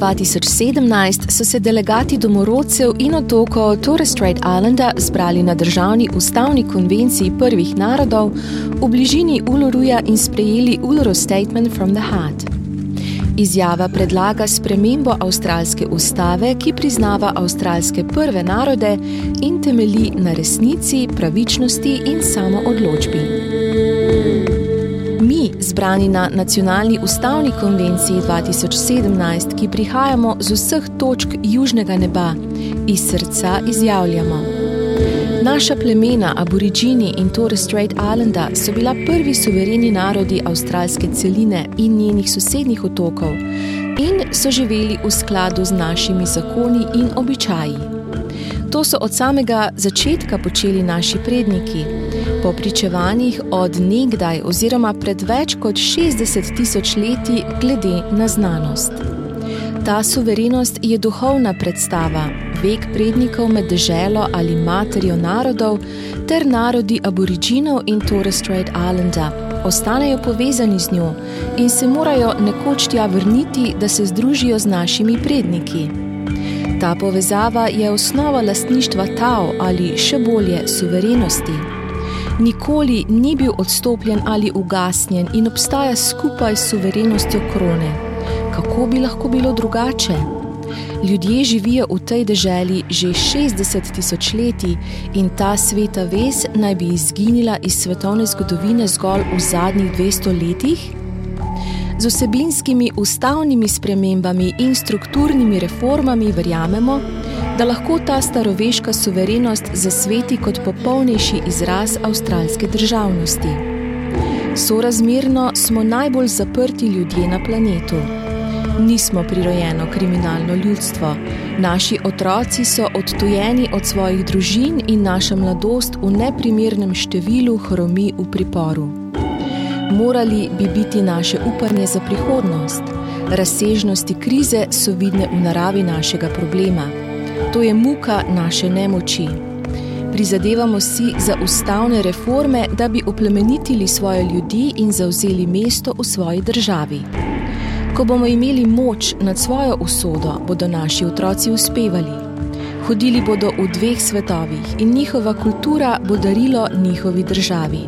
Maja 2017 so se delegati domorodcev in otokov Torres Strait Islanda zbrali na državni ustavni konvenciji prvih narodov v bližini Uluruja in sprejeli Uluru Statement from the Heart. Izjava predlaga spremembo avstralske ustave, ki priznava avstralske prve narode in temelji na resnici, pravičnosti in samoodločbi. Mi, zbrani na Nacionalni ustavni konvenciji 2017, ki prihajamo z vseh točk južnega neba, iz srca izjavljamo. Naša plemena, aborižini in Torres Strait Islanda so bila prvi suvereni narodi avstralske celine in njenih sosednjih otokov in so živeli v skladu z našimi zakoni in običaji. To so od samega začetka počeli naši predniki po pričevanjih od nekdaj oziroma pred več kot 60 tisoč leti glede na znanost. Ta suverenost je duhovna predstava, vek prednikov med deželo ali materijo narodov ter narodi aboriginov in Torres Strait Islanda. Ostanejo povezani z njo in se morajo nekoč tja vrniti, da se združijo z našimi predniki. Ta povezava je osnova lastništva Tao ali še bolje suverenosti nikoli ni bil odstopljen ali ugasnjen in obstaja skupaj s suverenostjo krone. Kako bi lahko bilo drugače? Ljudje živijo v tej deželi že 60 tisoč leti in ta sveta vez naj bi izginila iz svetovne zgodovine zgolj v zadnjih 200 letih? Z vsebinskimi ustavnimi spremembami in strukturnimi reformami verjamemo, da lahko ta staroveška suverenost zasveti kot popolnejši izraz avstralske državnosti. Sorazmerno smo najbolj zaprti ljudje na planetu. Nismo prirojeno kriminalno ljudstvo, naši otroci so odtujeni od svojih družin in naša mladost v neprimernem številu hromi v priporu. Morali bi biti naše upanje za prihodnost. Razsežnosti krize so vidne v naravi našega problema. To je muka naše nemoči. Prizadevamo si za ustavne reforme, da bi oplemenitili svoje ljudi in zauzeli mesto v svoji državi. Ko bomo imeli moč nad svojo usodo, bodo naši otroci uspevali. Hodili bodo v dveh svetovih in njihova kultura bo darilo njihovi državi.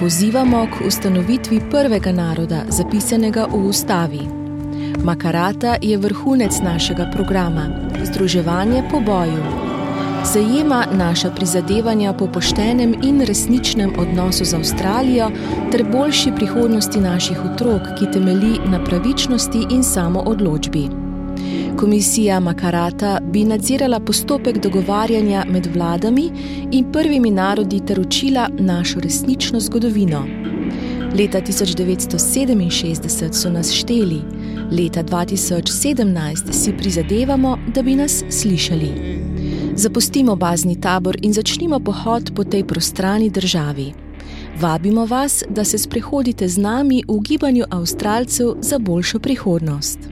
Pozivamo k ustanovitvi prvega naroda, zapisanega v ustavi. Makarata je vrhunec našega programa, združevanje po boju. Zajema naša prizadevanja po poštenem in resničnem odnosu z Avstralijo ter boljši prihodnosti naših otrok, ki temelji na pravičnosti in samoodločbi. Komisija Makarata bi nadzirala postopek dogovarjanja med vladami in prvimi narodi ter učila našo resnično zgodovino. Leta 1967 so nas šteli, Leta 2017 si prizadevamo, da bi nas slišali. Zapustimo bazni tabor in začnimo pohod po tej prostrani državi. Vabimo vas, da se sprehodite z nami v gibanju Avstralcev za boljšo prihodnost.